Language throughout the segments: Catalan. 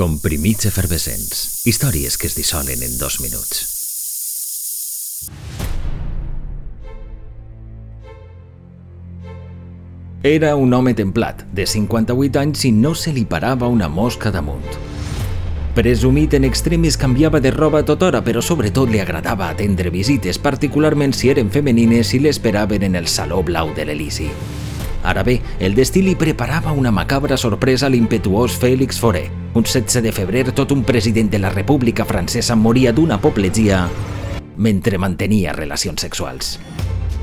Comprimits efervescents. Històries que es dissolen en dos minuts. Era un home templat, de 58 anys i no se li parava una mosca damunt. Presumit en extremis canviava de roba a tota hora, però sobretot li agradava atendre visites, particularment si eren femenines i l'esperaven en el Saló Blau de l'Elisi. Ara bé, el destí li preparava una macabra sorpresa a l'impetuós Félix Fauré. Un 16 de febrer, tot un president de la República Francesa moria d'una apoplegia mentre mantenia relacions sexuals.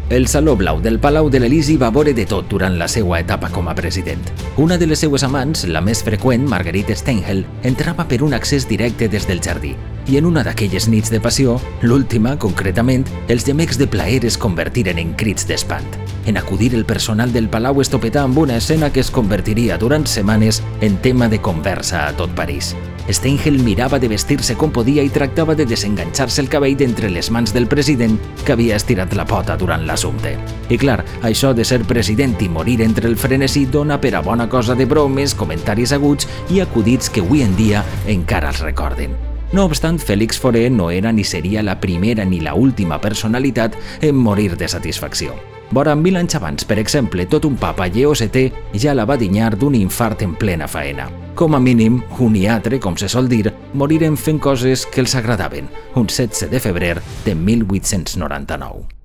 El Saló Blau del Palau de l'Elisi va veure de tot durant la seva etapa com a president. Una de les seues amants, la més freqüent, Marguerite Stengel, entrava per un accés directe des del jardí. I en una d'aquelles nits de passió, l'última, concretament, els gemecs de plaer es convertiren en crits d'espant. En acudir el personal del Palau es topetà amb una escena que es convertiria durant setmanes en tema de conversa a tot París. Stengel mirava de vestir-se com podia i tractava de desenganxar-se el cabell d'entre les mans del president que havia estirat la pota durant l'assumpte. I clar, això de ser president i morir entre el frenesí dona per a bona cosa de bromes, comentaris aguts i acudits que avui en dia encara els recorden. No obstant, Félix Fauré no era ni seria la primera ni la última personalitat en morir de satisfacció. Vora mil anys abans, per exemple, tot un papa Lleó VII ja la va dinyar d'un infart en plena faena. Com a mínim, un i altre, com se sol dir, moriren fent coses que els agradaven, un 16 de febrer de 1899.